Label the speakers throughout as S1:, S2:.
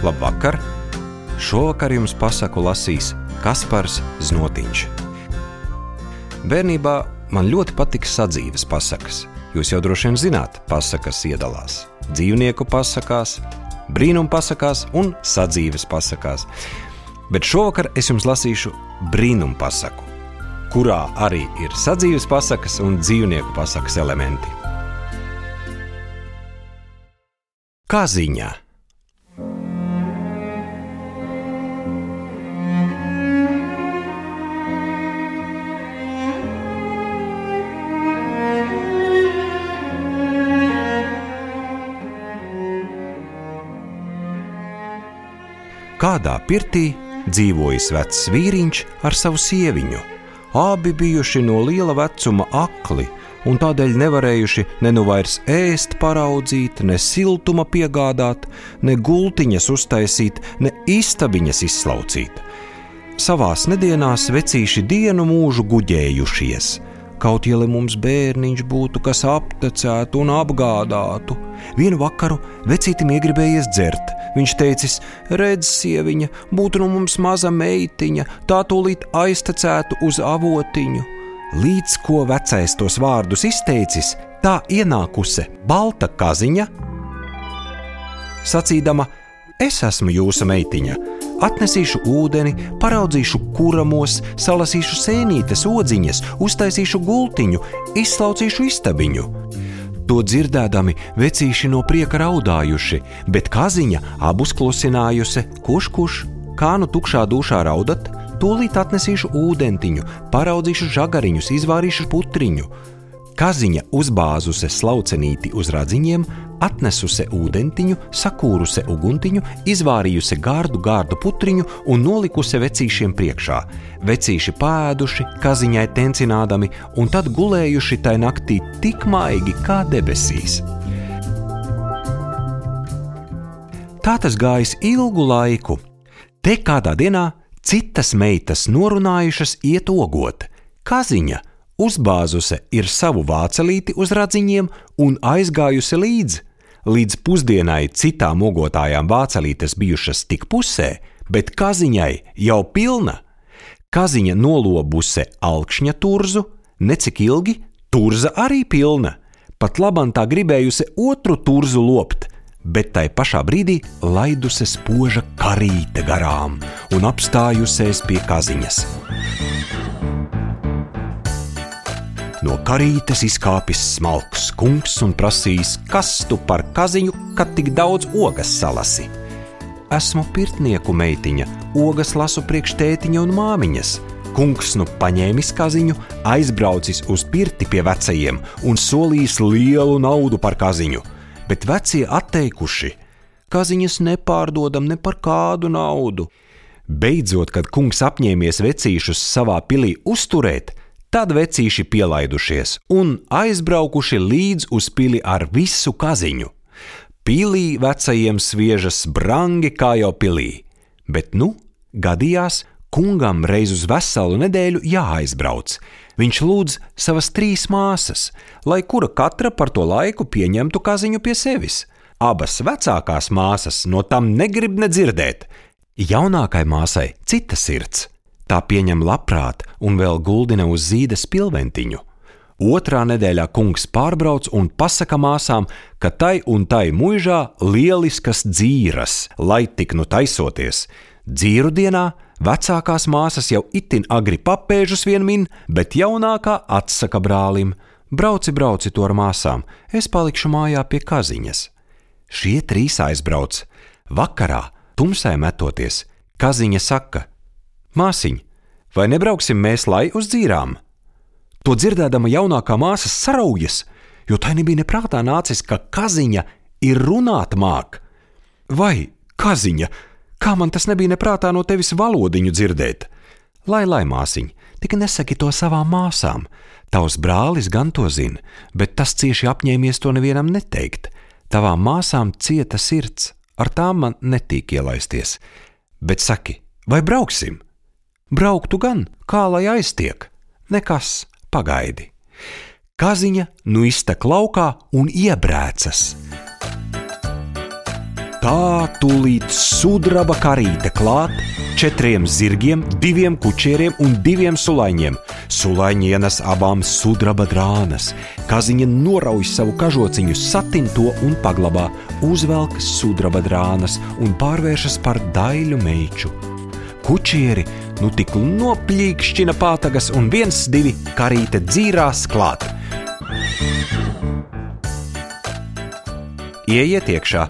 S1: Labvakar! Šovakar jums pasaku lasīs Kaspars Znotiņš. Bērnībā man ļoti patika sadzīves pasakas. Jūs jau droši vien zināt, pasakas iedalās dzīvnieku pasakās, brīnum pasakās un sadzīves pasakās. Bet šovakar es jums lasīšu brīnum pasaku, kurā arī ir sadzīves pasakas un dzīvnieku pasakas elementi. Kā ziņā? Kādā pirtī dzīvojis vecs vīriņš ar savu sieviņu. Abi bijuši no liela vecuma akli un tādēļ nevarējuši ne nu vairs ēst, paraudzīt, ne siltuma piegādāt, ne gultiņas uztaisīt, ne istabiņas izslaucīt. Savās nedēļās vecīši dienu mūžu guģējušies Kaut ja mums bērniņš būtu kas aptecētu un apgādātu. Vienu vakaru vecītim iegribējies dzert. Viņš teicis, redz, sieviņa, būtu no mums maza meitiņa, tā tūlīt aiztecētu uz avotiņu. Līdz ko vecais tos vārdus izteicis, tā ienākuse balta kaziņa, sacīdama: Es esmu jūsu meitiņa, Atnesīšu ūdeni, paraudzīšu kuramos, salasīšu sēnītes, odziņas, uztaisīšu gultiņu, izslaucīšu istabiņu. To dzirdēdami vecīši no prieka raudājuši, bet kaziņa abus klusinājusi, kurš kurš, kā nu tukšā dušā raudat, tūlīt atnesīšu ūdentiņu, paraudzīšu žagariņus, izvārīšu putriņu. Kaziņa uzbāzuse slaucenīti uz radziņiem, atnesuse ūdentiņu, sakūruse uguntiņu, izvārījusi gārdu gārdu putriņu un nolikusi vecīšiem priekšā. Vecīši pēduši, kaziņai tencinādami, un tad gulējuši tai naktī tik maigi kā debesīs. Tā tas gājis ilgu laiku. Te kādā dienā citas meitas norunājušas iet ogot. Kaziņa uzbāzuse ir savu vācelīti uz radziņiem un aizgājusi līdzi Līdz pusdienai citām ogotājām vācelītes bijušas tik pusē, bet kaziņai jau pilna. Kaziņa nolobuse alkšņa turzu, necik ilgi turza arī pilna. Pat labam tā gribējusi otru turzu lopt, bet tai pašā brīdī laidusi spoža karīte garām un apstājusies pie kaziņas. No karītes izkāpis smalks kungs un prasīs, kas tu par kaziņu, kad tik daudz ogas salasi. Esmu pirtnieku meitiņa, ogas lasu priekš tētiņa un māmiņas. Kungs nu paņēmis kaziņu, aizbraucis uz pirti pie vecajiem un solījis lielu naudu par kaziņu, bet vecie atteikuši. Kaziņas nepārdodam ne par kādu naudu. Beidzot, kad kungs apņēmies vecīšus savā pilī uzturēt, Tad vecīši pielaidušies un aizbraukuši līdz uz pili ar visu kaziņu. Pilī vecajiem sviežas brangi kā jau pilī, bet nu gadījās, kungam reiz uz veselu nedēļu jāaizbrauc. Viņš lūdz savas trīs māsas, lai kura katra par to laiku pieņemtu kaziņu pie sevis. Abas vecākās māsas no tam negrib nedzirdēt. Jaunākai māsai cita sirds Tā pieņem labprāt un vēl guldina uz zīdes pilventiņu. Otrā nedēļā kungs pārbrauc un pasaka māsām, ka tai un tai mūžā lieliskas dzīras, lai tik nu taisoties. Dzīru dienā vecākās māsas jau itin agri papēžus vien min, bet jaunākā atsaka brālim: Brauci, brauci to ar māsām, es palikšu mājā pie kaziņas. Šie trīs aizbrauc. Vakarā, tumsai metoties, kaziņa saka: Māsiņ, vai nebrauksim mēs lai uz dzīrām? To dzirdēdama jaunākā māsa saraujas, jo tai nebija neprātā nācis, ka kaziņa ir runāt māk. Vai, kaziņa, kā man tas nebija neprātā no tevis valodiņu dzirdēt? Lai, lai, māsiņ, tik nesaki to savām māsām. Tavs brālis gan to zina, bet tas cieši apņēmies to nevienam neteikt. Tavām māsām cieta sirds, ar tām man netīk ielaisties. Bet saki, vai brauksim? Brauktu gan, kā lai aiztiek, nekas, pagaidi. Kaziņa nu iztek laukā un iebrēcas. tā tūlīt sudraba karīte klāt četriem zirgiem, diviem kučieriem un diviem sulaiņiem. Sulaiņi ienes abām sudraba drānas. Kaziņa norauj savu kažociņu, satin to un paglabā, uzvelk sudraba drānas un pārvēršas par daļu meiču. Kučieri nu tik noplīkšķina pātagas un viens, divi karīte dzīrās klāt. Ieiet iekšā,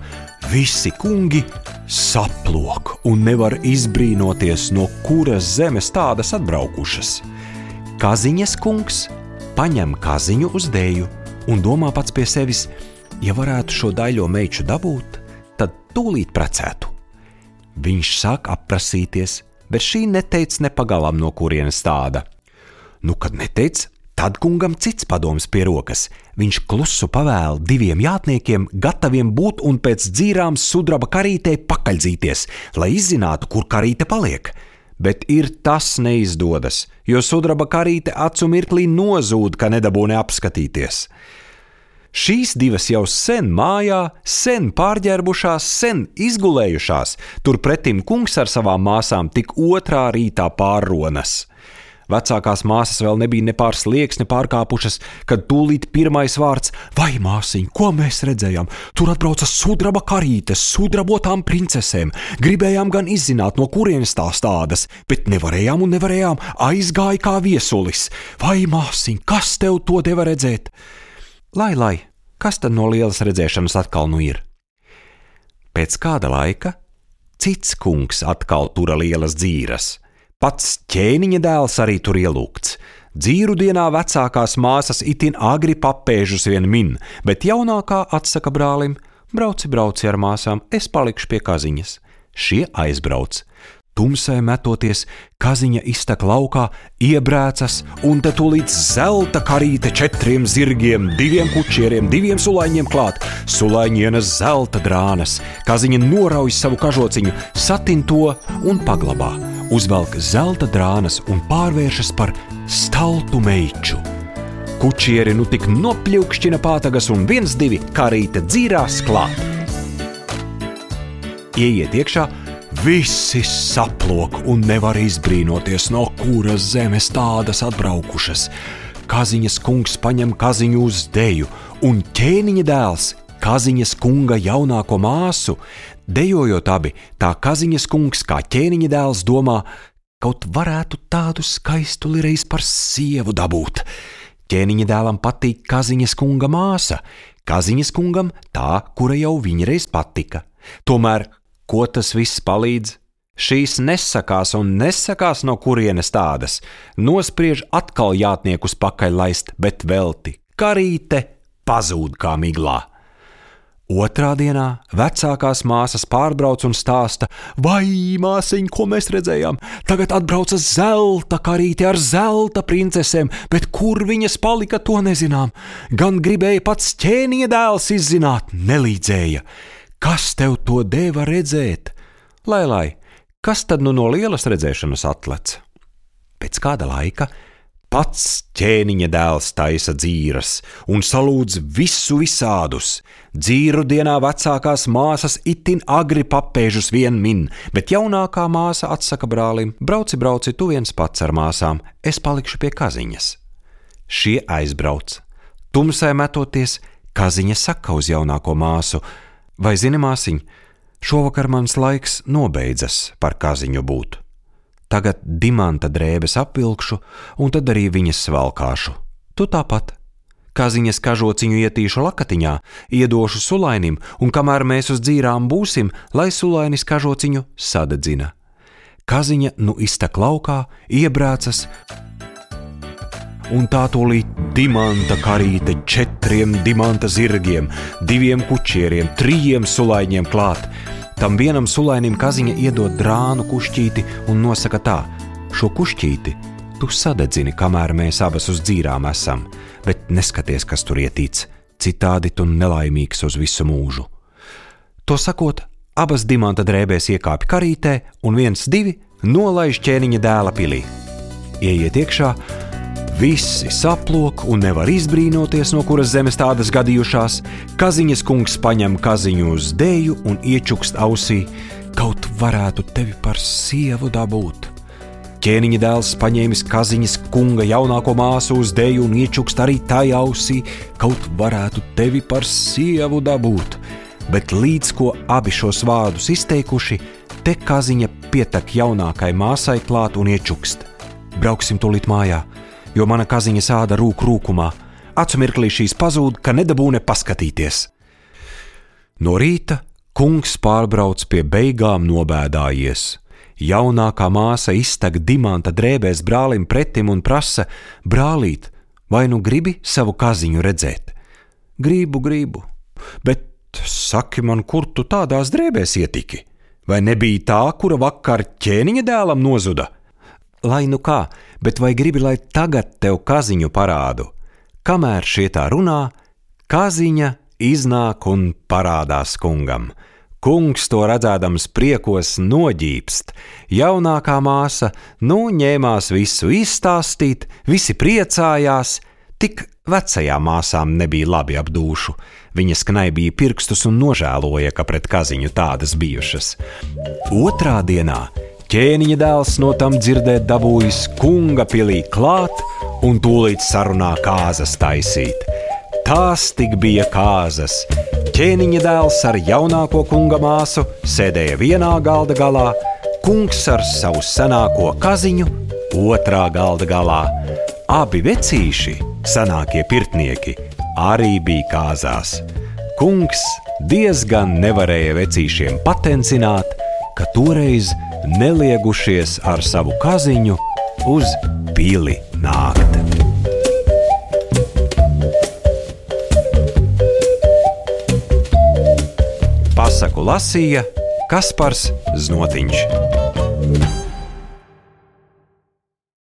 S1: visi kungi saplok un nevar izbrīnoties, no kuras zemes tādas atbraukušas. Kaziņas kungs paņem kaziņu uz dēļu un domā pats pie sevis, ja varētu šo daļo meitu dabūt, tad tūlīt precētu. Viņš sāk apprasīties, bet šī neteica nepagalam, no kurienes tāda. Nu, kad neteica, Tad kungam cits padoms pie rokas. Viņš klusu pavēla diviem jātniekiem, gataviem būt un pēc dzīrām sudraba karītē pakaļdzīties, lai izzinātu, kur karīte paliek. Bet ir tas neizdodas, jo sudraba karīte acu mirklī nozūd, ka nedabūne apskatīties. Šīs divas jau sen mājā, sen pārģērbušās, sen izgulējušās, turpretim kungs ar savām māsām tik otrā rītā pārronas. Vecākās māsas vēl nebija ne pār slieksni pārkāpušas, kad tūlīt pirmais vārds - vai māsiņ, ko mēs redzējām? Tur atbrauca sudraba karītes, sudrabotām princesēm. Gribējām gan izzināt, no kurienes tās tādas, bet nevarējām un nevarējām, aizgāja kā viesulis. Vai māsiņ, kas tev to deva redzēt? Lai, lai, kas tad no lielas redzēšanas atkal nu ir? Pēc kāda laika cits kungs atkal tura lielas dzīras. Pats ķēniņa dēls arī tur ielūgts. Dzīru dienā vecākās māsas itin agri papēžus vien min, bet jaunākā atsaka brālim: Brauci, brauci ar māsām, es palikšu pie kaziņas. Šie aizbrauc. Tumsai metoties, kaziņa iztek laukā, iebrēcas, un te tūlīt zelta karīte četriem zirgiem, diviem kučieriem, diviem sulaiņiem klāt. Sulaiņi ienes zelta drānas, kaziņa norauj savu kažociņu, satin to un paglabā uzvelk zelta drānas un pārvēršas par staltu meiču. Kučieri nu tik nopļūkšķina pātagas un viens divi karīte dzīrās klāt. Ieiet iekšā, visi saplok un nevar izbrīnoties, no kuras zemes tādas atbraukušas. Kaziņas kungs paņem kaziņu uz deju, un ķēniņa dēls Kaziņas kunga jaunāko māsu, Dejojot abi, tā kaziņas kungs, kā ķēniņa dēls, domā, kaut varētu tādu skaistu reiz par sievu dabūt. Ķēniņa dēlam patīk kaziņas kunga māsa, kaziņas kungam tā, kura jau viņa reiz patika. Tomēr, ko tas viss palīdz? Šīs nesakās un nesakās no kurienes tādas, nospriež atkal jātniekus pakaļ laist, bet velti. Karīte pazūd kā miglā. Otrā dienā vecākās māsas pārbrauc un stāsta, vai māsiņ, ko mēs redzējām. Tagad atbrauca zelta karīte ar zelta princesēm, bet kur viņas palika, to nezinām. Gan gribēja pats ķēniņa dēls izzināt, nelīdzēja. Kas tev to deva redzēt? Lai, lai, kas tad nu no lielas redzēšanas atlec? Pēc kāda laika Pats ķēniņa dēls taisa dzīras un salūdz visu visādus. Dzīru dienā vecākās māsas itin agri papēžus vien min, bet jaunākā māsa atsaka brālim: Brauci, brauci, tu viens pats ar māsām, es palikšu pie kaziņas. Šie aizbrauc. Tumsai metoties, kaziņa saka uz jaunāko māsu: Vai zini, māsiņ, šovakar mans laiks nobeidzas par kaziņu būt. Tagad dimanta drēbes apvilkšu, un tad arī viņas svalkāšu. Tu tāpat. Kaziņas kažociņu ietīšu lakatiņā, iedošu sulainim, un kamēr mēs uz dzīrām būsim, lai sulainis kažociņu sadedzina. Kaziņa nu iztek laukā, iebrācas, un tā tūlīt dimanta karīte četriem dimanta zirgiem, diviem kučieriem, trījiem sulaiņiem klāt Tam vienam sulainim kaziņa iedod drānu kušķīti un nosaka tā: Šo kušķīti tu sadedzini, kamēr mēs abas uz dzīrām esam, bet neskaties, kas tur ietīts, citādi tu nelaimīgs uz visu mūžu. To sakot, abas dimanta drēbēs iekāpj karītē, un viens divi nolaiž ķēniņa dēla pilī. Ieiet iekšā, Visi saplok un nevar izbrīnoties, no kuras zemes tādas gadījušās. Kaziņas kungs paņem kaziņu uz dēļu un iečukst ausī, kaut varētu tevi par sievu dabūt. Ķēniņa dēls paņēmis kaziņas kunga jaunāko māsu uz dēļu un iečukst arī tai ausī, kaut varētu tevi par sievu dabūt. Bet līdz ko abi šos vārdus izteikuši, te kaziņa pietek jaunākai māsai klāt un iečukst. Brauksim tūlīt mājā! Jo mana kaziņa sāda rūk rūkumā. Acu mirklī šīs pazūd, ka nedabūne paskatīties. No rīta kungs pārbrauc pie beigām nobēdājies. Jaunākā māsa iztag dimanta drēbēs brālim pretim un prasa: Brālīt, vai nu gribi savu kaziņu redzēt? Gribu, gribu, bet saki man, kur tu tādās drēbēs ietiki? Vai nebija tā, kura vakar ķēniņa dēlam nozuda? Lai nu kā, bet vai gribi, lai tagad tev kaziņu parādu? Kamēr šie tā runā, kaziņa iznāk un parādās kungam. Kungs to redzēdams priekos noģīpst. Jaunākā māsa nu ņēmās visu izstāstīt, visi priecājās, tik vecajām māsām nebija labi apdūšu. Viņas knaibīja pirkstus un nožēloja, ka pret kaziņu tādas bijušas. Otrā dienā Ķēniņa dēls no tam dzirdēt dabūjis kunga pilī klāt un tūlīt sarunā kāzas taisīt. Tās tik bija kāzas. Ķēniņa dēls ar jaunāko kunga māsu sēdēja vienā galda galā, kungs ar savu senāko kaziņu otrā galda galā. Abi vecīši, senākie pirtnieki, arī bija kāzās. Kungs diezgan nevarēja vecīšiem patencināt, ka toreiz neliegušies ar savu kaziņu uz pili nākt. Pasaku lasīja Kaspars Znotiņš.